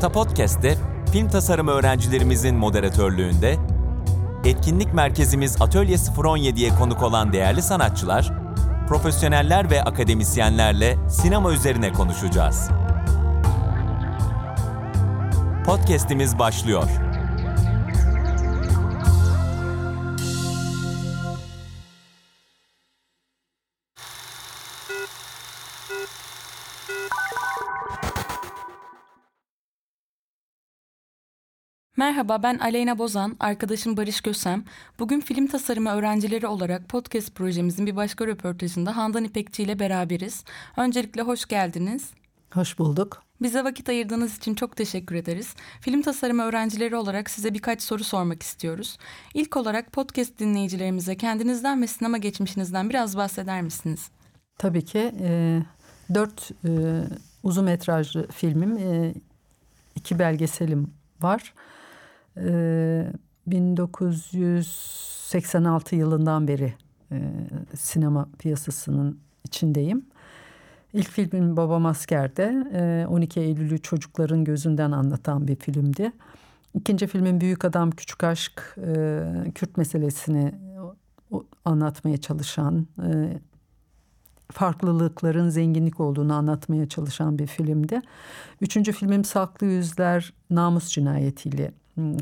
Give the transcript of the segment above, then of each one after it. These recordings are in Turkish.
Nokta Podcast'te film tasarımı öğrencilerimizin moderatörlüğünde etkinlik merkezimiz Atölye 017'ye konuk olan değerli sanatçılar, profesyoneller ve akademisyenlerle sinema üzerine konuşacağız. Podcast'imiz başlıyor. Merhaba ben Aleyna Bozan, arkadaşım Barış Gösem. Bugün film tasarımı öğrencileri olarak podcast projemizin bir başka röportajında Handan İpekçi ile beraberiz. Öncelikle hoş geldiniz. Hoş bulduk. Bize vakit ayırdığınız için çok teşekkür ederiz. Film tasarımı öğrencileri olarak size birkaç soru sormak istiyoruz. İlk olarak podcast dinleyicilerimize kendinizden ve sinema geçmişinizden biraz bahseder misiniz? Tabii ki. E, dört e, uzun metrajlı filmim, e, iki belgeselim var. E, 1986 yılından beri e, sinema piyasasının içindeyim. İlk filmim Babam Asker'de. 12 Eylül'ü çocukların gözünden anlatan bir filmdi. İkinci filmin Büyük Adam Küçük Aşk, Kürt meselesini anlatmaya çalışan, farklılıkların zenginlik olduğunu anlatmaya çalışan bir filmdi. Üçüncü filmim Saklı Yüzler Namus Cinayetiyle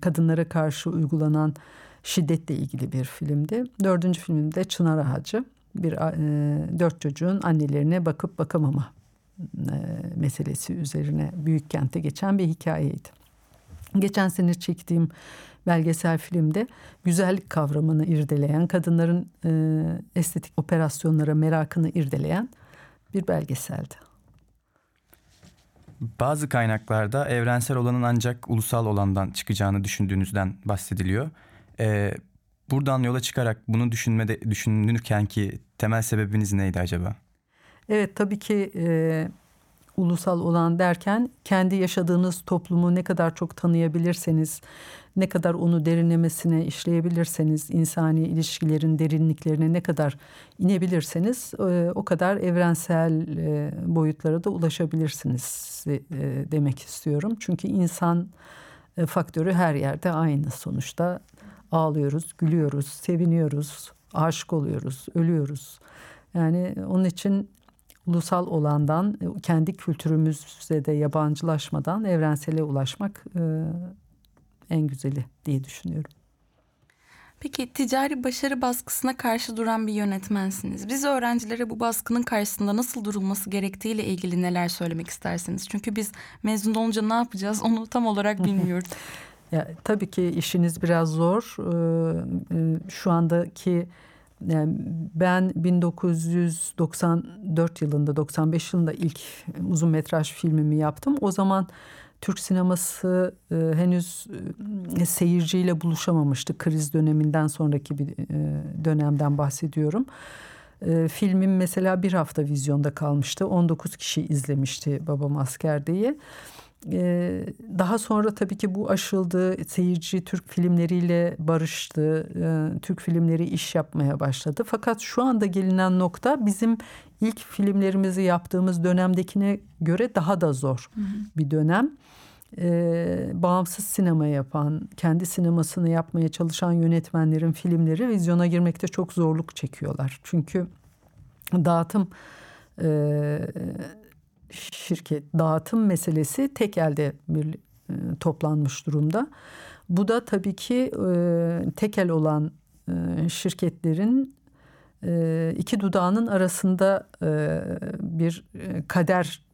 kadınlara karşı uygulanan şiddetle ilgili bir filmdi. Dördüncü filmim de Çınar Ağacı bir e, dört çocuğun annelerine bakıp bakamama e, meselesi üzerine büyük kente geçen bir hikayeydi. Geçen sene çektiğim belgesel filmde güzellik kavramını irdeleyen, kadınların e, estetik operasyonlara merakını irdeleyen bir belgeseldi. Bazı kaynaklarda evrensel olanın ancak ulusal olandan çıkacağını düşündüğünüzden bahsediliyor. Ee, Buradan yola çıkarak bunu düşünmede düşünülürken ki temel sebebiniz neydi acaba? Evet tabii ki e, ulusal olan derken kendi yaşadığınız toplumu ne kadar çok tanıyabilirseniz, ne kadar onu derinlemesine işleyebilirseniz, insani ilişkilerin derinliklerine ne kadar inebilirseniz e, o kadar evrensel e, boyutlara da ulaşabilirsiniz e, demek istiyorum. Çünkü insan faktörü her yerde aynı sonuçta ağlıyoruz, gülüyoruz, seviniyoruz, aşık oluyoruz, ölüyoruz. Yani onun için ulusal olandan kendi kültürümüze de yabancılaşmadan evrensele ulaşmak e, en güzeli diye düşünüyorum. Peki ticari başarı baskısına karşı duran bir yönetmensiniz. Biz öğrencilere bu baskının karşısında nasıl durulması gerektiğiyle ilgili neler söylemek istersiniz? Çünkü biz mezun olunca ne yapacağız onu tam olarak bilmiyoruz. Ya, tabii ki işiniz biraz zor. Ee, e, şu andaki yani ben 1994 yılında 95 yılında ilk uzun metraj filmimi yaptım. O zaman Türk sineması e, henüz e, seyirciyle buluşamamıştı. Kriz döneminden sonraki bir e, dönemden bahsediyorum. E, filmim mesela bir hafta vizyonda kalmıştı. 19 kişi izlemişti Babam Asker'deyi. Ee, daha sonra tabii ki bu aşıldı. Seyirci Türk filmleriyle barıştı. Ee, Türk filmleri iş yapmaya başladı. Fakat şu anda gelinen nokta bizim ilk filmlerimizi yaptığımız dönemdekine göre daha da zor hı hı. bir dönem. Ee, bağımsız sinema yapan, kendi sinemasını yapmaya çalışan yönetmenlerin filmleri vizyona girmekte çok zorluk çekiyorlar. Çünkü dağıtım e, şirket dağıtım meselesi tek elde bir e, toplanmış durumda. Bu da tabii ki e, tekel olan e, şirketlerin iki dudağının arasında e, bir e, kader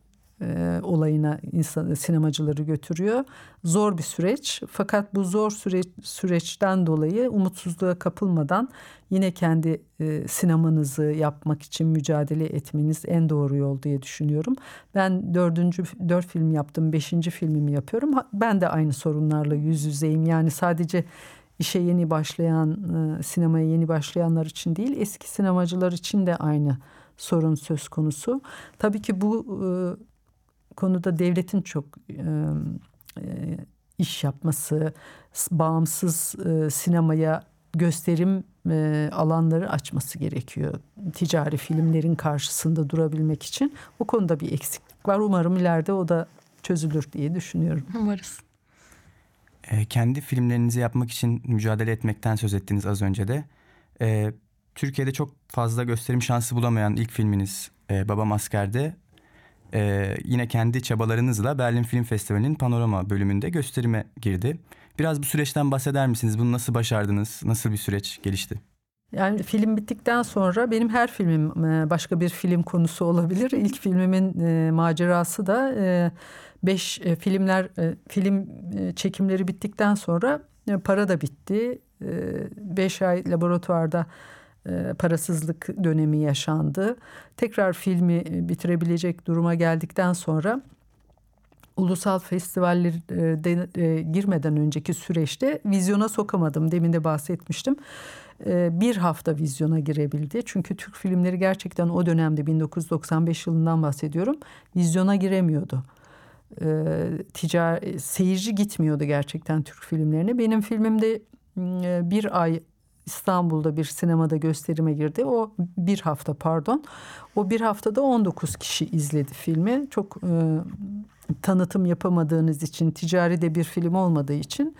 e, olayına insan, sinemacıları götürüyor. Zor bir süreç fakat bu zor süreç süreçten dolayı umutsuzluğa kapılmadan yine kendi e, sinemanızı yapmak için mücadele etmeniz en doğru yol diye düşünüyorum. Ben dördüncü dört film yaptım, beşinci filmimi yapıyorum. Ben de aynı sorunlarla yüz yüzeyim. Yani sadece işe yeni başlayan, e, sinemaya yeni başlayanlar için değil, eski sinemacılar için de aynı sorun söz konusu. Tabii ki bu e, konuda devletin çok e, iş yapması, bağımsız sinemaya gösterim alanları açması gerekiyor. Ticari filmlerin karşısında durabilmek için. Bu konuda bir eksiklik var. Umarım ileride o da çözülür diye düşünüyorum. Umarız. E, kendi filmlerinizi yapmak için mücadele etmekten söz ettiniz az önce de. E, Türkiye'de çok fazla gösterim şansı bulamayan ilk filminiz e, Babam Asker'de e, yine kendi çabalarınızla Berlin Film Festivali'nin panorama bölümünde gösterime girdi. Biraz bu süreçten bahseder misiniz? Bunu nasıl başardınız? Nasıl bir süreç gelişti? Yani film bittikten sonra benim her filmim e, başka bir film konusu olabilir. İlk filmimin e, macerası da e, beş filmler film çekimleri bittikten sonra para da bitti. Beş ay laboratuvarda parasızlık dönemi yaşandı. Tekrar filmi bitirebilecek duruma geldikten sonra ulusal festivallere girmeden önceki süreçte vizyona sokamadım. Demin de bahsetmiştim. E, bir hafta vizyona girebildi. Çünkü Türk filmleri gerçekten o dönemde 1995 yılından bahsediyorum. Vizyona giremiyordu. E, ticari, seyirci gitmiyordu gerçekten Türk filmlerine. Benim filmimde e, bir ay İstanbul'da bir sinemada gösterime girdi. O bir hafta pardon. O bir haftada 19 kişi izledi filmi. Çok e, tanıtım yapamadığınız için, ticari de bir film olmadığı için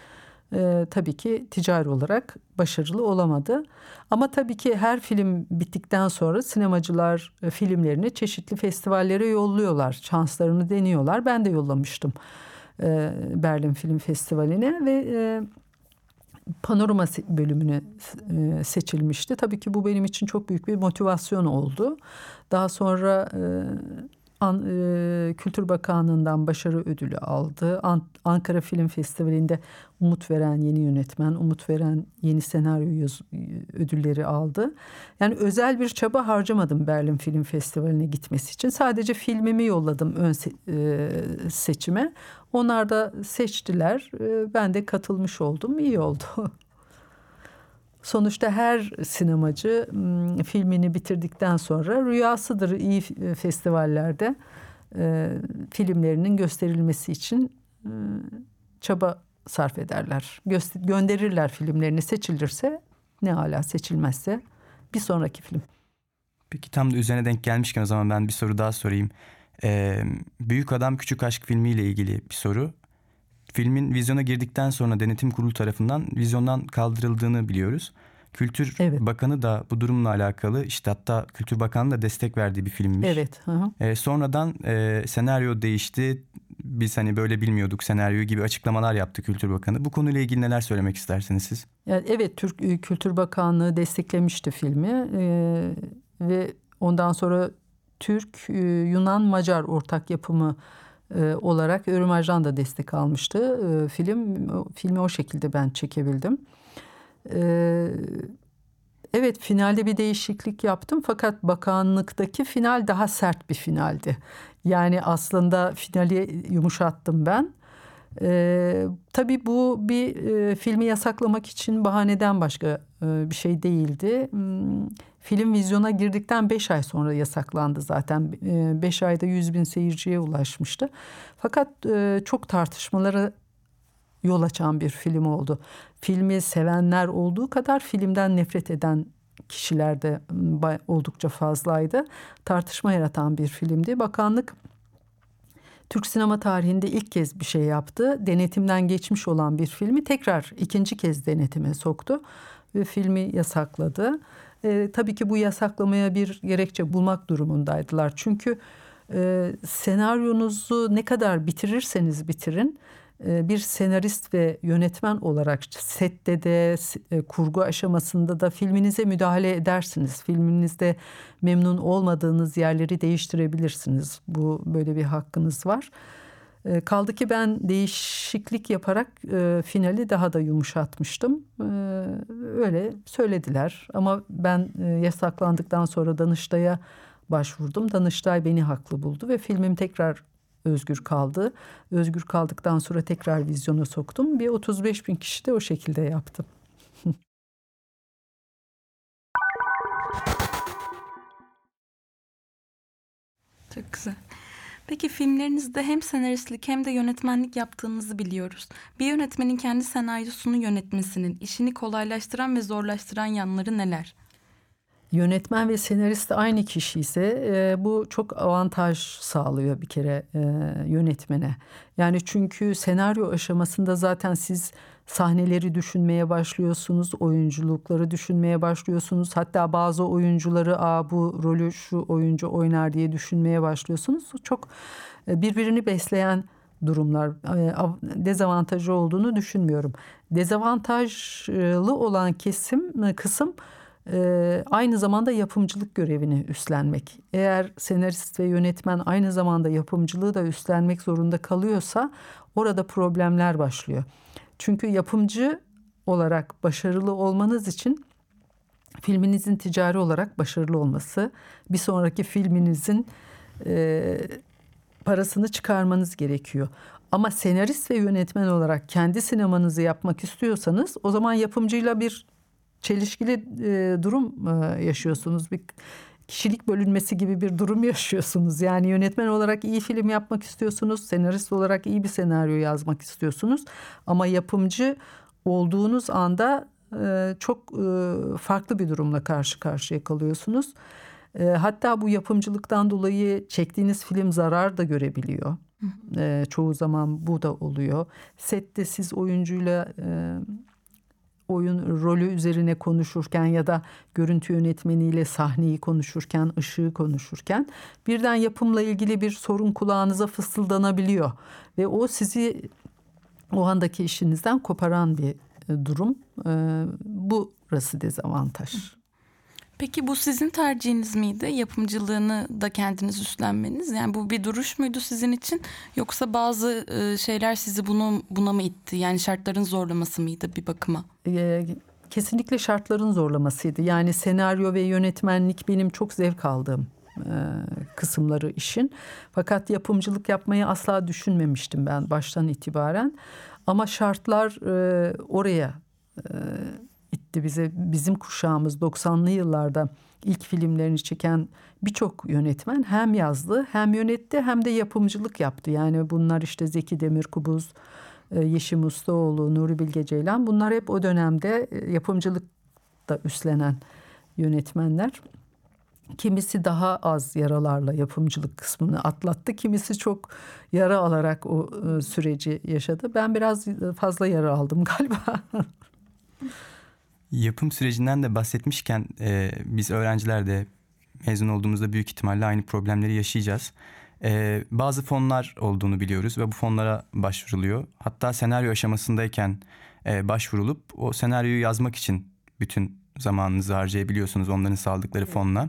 e, tabii ki ticari olarak başarılı olamadı. Ama tabii ki her film bittikten sonra sinemacılar e, filmlerini çeşitli festivallere yolluyorlar. Şanslarını deniyorlar. Ben de yollamıştım e, Berlin Film Festivali'ne ve e, panorama bölümüne e, seçilmişti. Tabii ki bu benim için çok büyük bir motivasyon oldu. Daha sonra e, An, e, Kültür Bakanlığı'ndan başarı ödülü aldı. An, Ankara Film Festivali'nde umut veren yeni yönetmen, umut veren yeni senaryo yaz, ödülleri aldı. Yani özel bir çaba harcamadım Berlin Film Festivali'ne gitmesi için. Sadece filmimi yolladım ön se, e, seçime. Onlar da seçtiler. E, ben de katılmış oldum. İyi oldu. Sonuçta her sinemacı filmini bitirdikten sonra rüyasıdır iyi festivallerde e, filmlerinin gösterilmesi için e, çaba sarf ederler. Gönderirler filmlerini seçilirse ne hala seçilmezse bir sonraki film. Peki tam da üzerine denk gelmişken o zaman ben bir soru daha sorayım. Ee, Büyük Adam Küçük Aşk filmiyle ilgili bir soru. Filmin vizyona girdikten sonra denetim kurulu tarafından vizyondan kaldırıldığını biliyoruz. Kültür evet. Bakanı da bu durumla alakalı işte hatta Kültür Bakanı da destek verdiği bir filmmiş. Evet. Hı hı. E, sonradan e, senaryo değişti. Biz hani böyle bilmiyorduk senaryoyu gibi açıklamalar yaptı Kültür Bakanı. Bu konuyla ilgili neler söylemek istersiniz siz? Yani evet Türk e, Kültür Bakanlığı desteklemişti filmi e, ve ondan sonra Türk, e, Yunan, Macar ortak yapımı e, olarak Örümaj'dan da destek almıştı. E, film filmi o şekilde ben çekebildim. E, evet finalde bir değişiklik yaptım fakat bakanlıktaki final daha sert bir finaldi. Yani aslında finali yumuşattım ben. Ee, tabii bu bir e, filmi yasaklamak için bahaneden başka e, bir şey değildi. Hmm, film vizyona girdikten beş ay sonra yasaklandı zaten. E, beş ayda yüz bin seyirciye ulaşmıştı. Fakat e, çok tartışmalara yol açan bir film oldu. Filmi sevenler olduğu kadar filmden nefret eden kişiler de oldukça fazlaydı. Tartışma yaratan bir filmdi. Bakanlık Türk sinema tarihinde ilk kez bir şey yaptı. Denetimden geçmiş olan bir filmi tekrar ikinci kez denetime soktu ve filmi yasakladı. E, tabii ki bu yasaklamaya bir gerekçe bulmak durumundaydılar. Çünkü e, senaryonuzu ne kadar bitirirseniz bitirin bir senarist ve yönetmen olarak sette de e, kurgu aşamasında da filminize müdahale edersiniz. Filminizde memnun olmadığınız yerleri değiştirebilirsiniz. Bu böyle bir hakkınız var. E, kaldı ki ben değişiklik yaparak finali daha da yumuşatmıştım. Öyle söylediler ama ben yasaklandıktan sonra Danıştay'a başvurdum. Danıştay beni haklı buldu ve filmim tekrar özgür kaldı. Özgür kaldıktan sonra tekrar vizyona soktum. Bir 35 bin kişi de o şekilde yaptım. Çok güzel. Peki filmlerinizde hem senaristlik hem de yönetmenlik yaptığınızı biliyoruz. Bir yönetmenin kendi senaryosunu yönetmesinin işini kolaylaştıran ve zorlaştıran yanları neler? Yönetmen ve senarist aynı kişi ise e, bu çok avantaj sağlıyor bir kere e, yönetmene. Yani çünkü senaryo aşamasında zaten siz sahneleri düşünmeye başlıyorsunuz, oyunculukları düşünmeye başlıyorsunuz. Hatta bazı oyuncuları Aa, bu rolü şu oyuncu oynar diye düşünmeye başlıyorsunuz. Çok e, birbirini besleyen durumlar e, dezavantajı olduğunu düşünmüyorum. Dezavantajlı olan kesim e, aynı zamanda yapımcılık görevini üstlenmek. Eğer senarist ve yönetmen aynı zamanda yapımcılığı da üstlenmek zorunda kalıyorsa orada problemler başlıyor. Çünkü yapımcı olarak başarılı olmanız için filminizin ticari olarak başarılı olması, bir sonraki filminizin e, parasını çıkarmanız gerekiyor. Ama senarist ve yönetmen olarak kendi sinemanızı yapmak istiyorsanız o zaman yapımcıyla bir çelişkili e, durum e, yaşıyorsunuz. Bir kişilik bölünmesi gibi bir durum yaşıyorsunuz. Yani yönetmen olarak iyi film yapmak istiyorsunuz, senarist olarak iyi bir senaryo yazmak istiyorsunuz. Ama yapımcı olduğunuz anda e, çok e, farklı bir durumla karşı karşıya kalıyorsunuz. E, hatta bu yapımcılıktan dolayı çektiğiniz film zarar da görebiliyor. E, çoğu zaman bu da oluyor. Sette siz oyuncuyla e, oyun rolü üzerine konuşurken ya da görüntü yönetmeniyle sahneyi konuşurken, ışığı konuşurken birden yapımla ilgili bir sorun kulağınıza fısıldanabiliyor ve o sizi o andaki işinizden koparan bir e, durum. E, bu burası dezavantaj. Peki bu sizin tercihiniz miydi? Yapımcılığını da kendiniz üstlenmeniz. Yani bu bir duruş muydu sizin için? Yoksa bazı e, şeyler sizi bunu buna mı itti? Yani şartların zorlaması mıydı bir bakıma? Kesinlikle şartların zorlamasıydı. Yani senaryo ve yönetmenlik benim çok zevk aldığım kısımları işin. Fakat yapımcılık yapmayı asla düşünmemiştim ben baştan itibaren. Ama şartlar oraya itti bize. Bizim kuşağımız 90'lı yıllarda ilk filmlerini çeken birçok yönetmen hem yazdı hem yönetti hem de yapımcılık yaptı. Yani bunlar işte Zeki Demirkubuz, e, Yeşim Ustaoğlu, Nuri Bilge Ceylan bunlar hep o dönemde e, yapımcılık da üstlenen yönetmenler. Kimisi daha az yaralarla yapımcılık kısmını atlattı. Kimisi çok yara alarak o e, süreci yaşadı. Ben biraz fazla yara aldım galiba. Yapım sürecinden de bahsetmişken e, biz öğrenciler de mezun olduğumuzda büyük ihtimalle aynı problemleri yaşayacağız. E, bazı fonlar olduğunu biliyoruz ve bu fonlara başvuruluyor. Hatta senaryo aşamasındayken e, başvurulup o senaryoyu yazmak için bütün zamanınızı harcayabiliyorsunuz onların sağladıkları evet. fonla.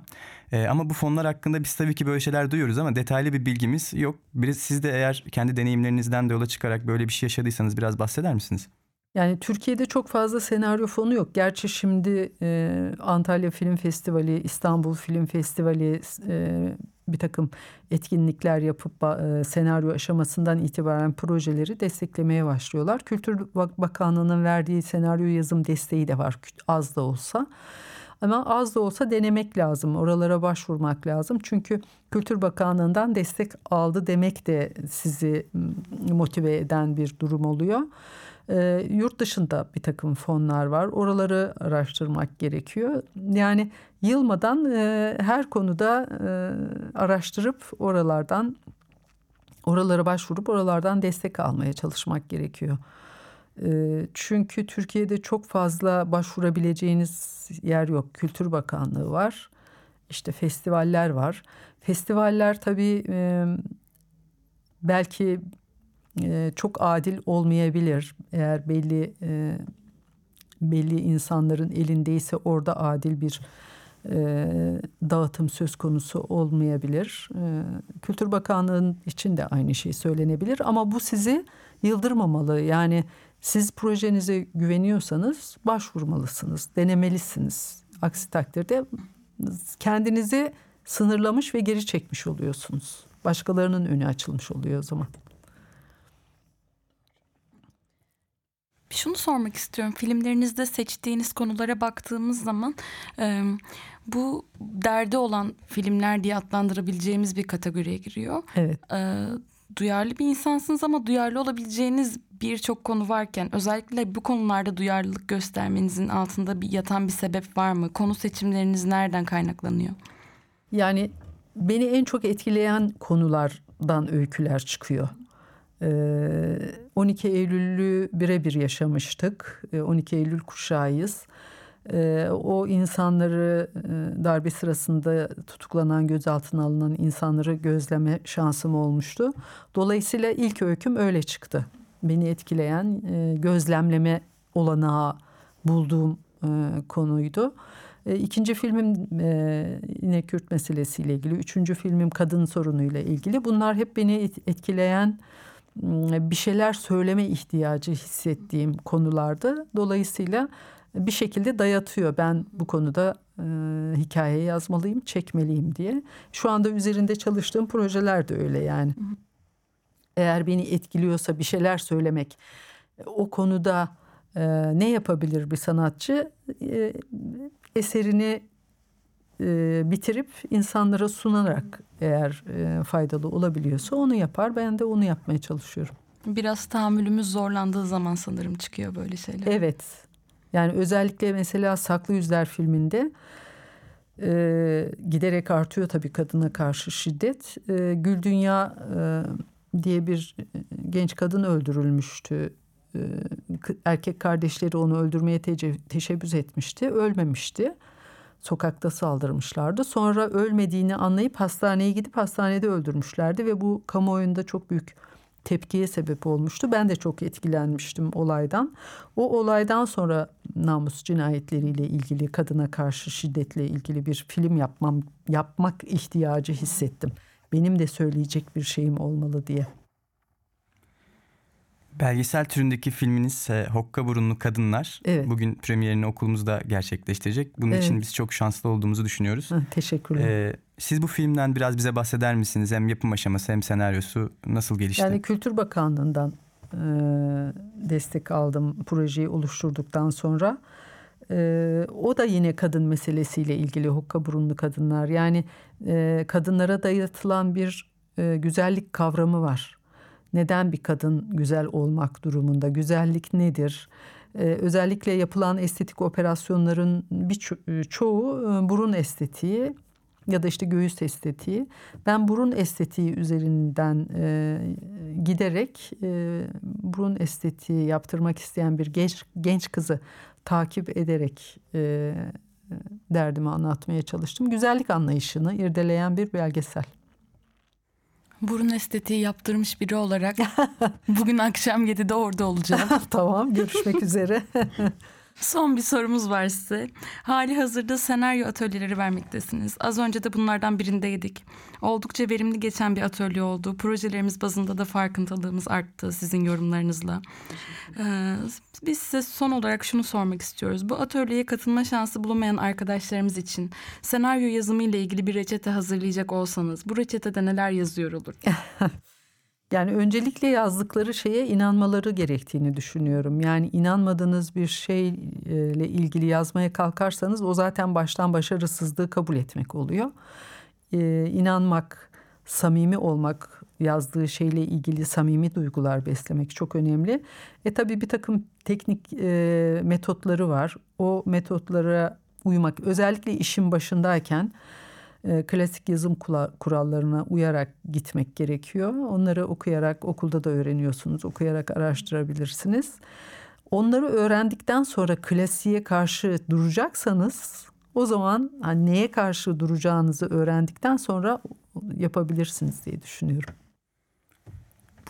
E, ama bu fonlar hakkında biz tabii ki böyle şeyler duyuyoruz ama detaylı bir bilgimiz yok. Biraz siz de eğer kendi deneyimlerinizden de yola çıkarak böyle bir şey yaşadıysanız biraz bahseder misiniz? Yani Türkiye'de çok fazla senaryo fonu yok. Gerçi şimdi e, Antalya Film Festivali, İstanbul Film Festivali e, bir takım etkinlikler yapıp e, senaryo aşamasından itibaren projeleri desteklemeye başlıyorlar. Kültür Bakanlığı'nın verdiği senaryo yazım desteği de var az da olsa. Ama az da olsa denemek lazım. Oralara başvurmak lazım. Çünkü Kültür Bakanlığı'ndan destek aldı demek de sizi motive eden bir durum oluyor. E, yurt dışında bir takım fonlar var. Oraları araştırmak gerekiyor. Yani yılmadan e, her konuda e, araştırıp oralardan oralara başvurup oralardan destek almaya çalışmak gerekiyor. E, çünkü Türkiye'de çok fazla başvurabileceğiniz yer yok. Kültür Bakanlığı var. İşte festivaller var. Festivaller tabii belki e, çok adil olmayabilir. Eğer belli e, belli insanların elindeyse orada adil bir e, dağıtım söz konusu olmayabilir. Kültür Bakanlığı'nın için de aynı şey söylenebilir ama bu sizi yıldırmamalı. Yani siz projenize güveniyorsanız başvurmalısınız, denemelisiniz. Aksi takdirde kendinizi sınırlamış ve geri çekmiş oluyorsunuz. Başkalarının önü açılmış oluyor o zaman. Şunu sormak istiyorum. Filmlerinizde seçtiğiniz konulara baktığımız zaman e, bu derdi olan filmler diye adlandırabileceğimiz bir kategoriye giriyor. Evet. E, duyarlı bir insansınız ama duyarlı olabileceğiniz birçok konu varken özellikle bu konularda duyarlılık göstermenizin altında bir yatan bir sebep var mı? Konu seçimleriniz nereden kaynaklanıyor? Yani beni en çok etkileyen konulardan öyküler çıkıyor. Ee, 12 Eylül'ü birebir yaşamıştık. Ee, 12 Eylül kuşağıyız. Ee, o insanları e, darbe sırasında tutuklanan, gözaltına alınan insanları gözleme şansım olmuştu. Dolayısıyla ilk öyküm öyle çıktı. Beni etkileyen e, gözlemleme olanağı bulduğum e, konuydu. E, ikinci filmim e, yine Kürt meselesiyle ilgili. Üçüncü filmim kadın sorunuyla ilgili. Bunlar hep beni et- etkileyen bir şeyler söyleme ihtiyacı hissettiğim konulardı. Dolayısıyla bir şekilde dayatıyor. Ben bu konuda e, hikaye yazmalıyım, çekmeliyim diye. Şu anda üzerinde çalıştığım projeler de öyle yani. Eğer beni etkiliyorsa bir şeyler söylemek, o konuda e, ne yapabilir bir sanatçı? E, eserini e, bitirip insanlara sunarak eğer e, faydalı olabiliyorsa onu yapar. Ben de onu yapmaya çalışıyorum. Biraz tahammülümüz zorlandığı zaman sanırım çıkıyor böyle şeyler. Evet. Yani özellikle mesela Saklı Yüzler filminde e, giderek artıyor tabii kadına karşı şiddet. E, Gül Dünya e, diye bir genç kadın öldürülmüştü. E, erkek kardeşleri onu öldürmeye teşebbüs etmişti. Ölmemişti. Sokakta saldırmışlardı. Sonra ölmediğini anlayıp hastaneye gidip hastanede öldürmüşlerdi ve bu kamuoyunda çok büyük tepkiye sebep olmuştu. Ben de çok etkilenmiştim olaydan. O olaydan sonra namus cinayetleriyle ilgili kadına karşı şiddetle ilgili bir film yapmam yapmak ihtiyacı hissettim. Benim de söyleyecek bir şeyim olmalı diye. Belgesel türündeki filminiz e, Hokka Burunlu Kadınlar. Evet. Bugün premierini okulumuzda gerçekleştirecek. Bunun Evet. için biz çok şanslı olduğumuzu düşünüyoruz. Hı, teşekkürler. Ee, siz bu filmden biraz bize bahseder misiniz? Hem yapım aşaması hem senaryosu nasıl gelişti? Yani Kültür Bakanlığı'ndan e, destek aldım projeyi oluşturduktan sonra. E, o da yine kadın meselesiyle ilgili hokka burunlu kadınlar. Yani e, kadınlara dayatılan bir e, güzellik kavramı var. Neden bir kadın güzel olmak durumunda? Güzellik nedir? Ee, özellikle yapılan estetik operasyonların bir ço- çoğu e, burun estetiği ya da işte göğüs estetiği. Ben burun estetiği üzerinden e, giderek e, burun estetiği yaptırmak isteyen bir genç genç kızı takip ederek e, derdimi anlatmaya çalıştım. Güzellik anlayışını irdeleyen bir belgesel. Burun estetiği yaptırmış biri olarak bugün akşam 7'de orada olacağım. tamam görüşmek üzere. Son bir sorumuz var size. Hali hazırda senaryo atölyeleri vermektesiniz. Az önce de bunlardan birindeydik. Oldukça verimli geçen bir atölye oldu. Projelerimiz bazında da farkındalığımız arttı sizin yorumlarınızla. Ee, biz size son olarak şunu sormak istiyoruz. Bu atölyeye katılma şansı bulunmayan arkadaşlarımız için senaryo yazımı ile ilgili bir reçete hazırlayacak olsanız bu reçetede neler yazıyor olur? Yani öncelikle yazdıkları şeye inanmaları gerektiğini düşünüyorum. Yani inanmadığınız bir şeyle ilgili yazmaya kalkarsanız o zaten baştan başarısızlığı kabul etmek oluyor. Ee, inanmak, samimi olmak, yazdığı şeyle ilgili samimi duygular beslemek çok önemli. E tabii bir takım teknik e, metotları var. O metotlara uymak özellikle işin başındayken e, klasik yazım kula- kurallarına uyarak gitmek gerekiyor. Onları okuyarak okulda da öğreniyorsunuz. Okuyarak araştırabilirsiniz. Onları öğrendikten sonra klasiğe karşı duracaksanız o zaman hani neye karşı duracağınızı öğrendikten sonra yapabilirsiniz diye düşünüyorum.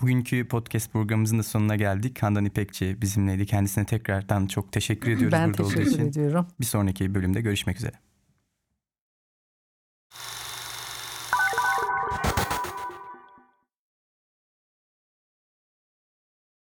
Bugünkü podcast programımızın da sonuna geldik. Handan İpekçi bizimleydi. Kendisine tekrardan çok teşekkür ediyoruz ben burada olduğu teşekkür için. ediyorum. Bir sonraki bölümde görüşmek üzere.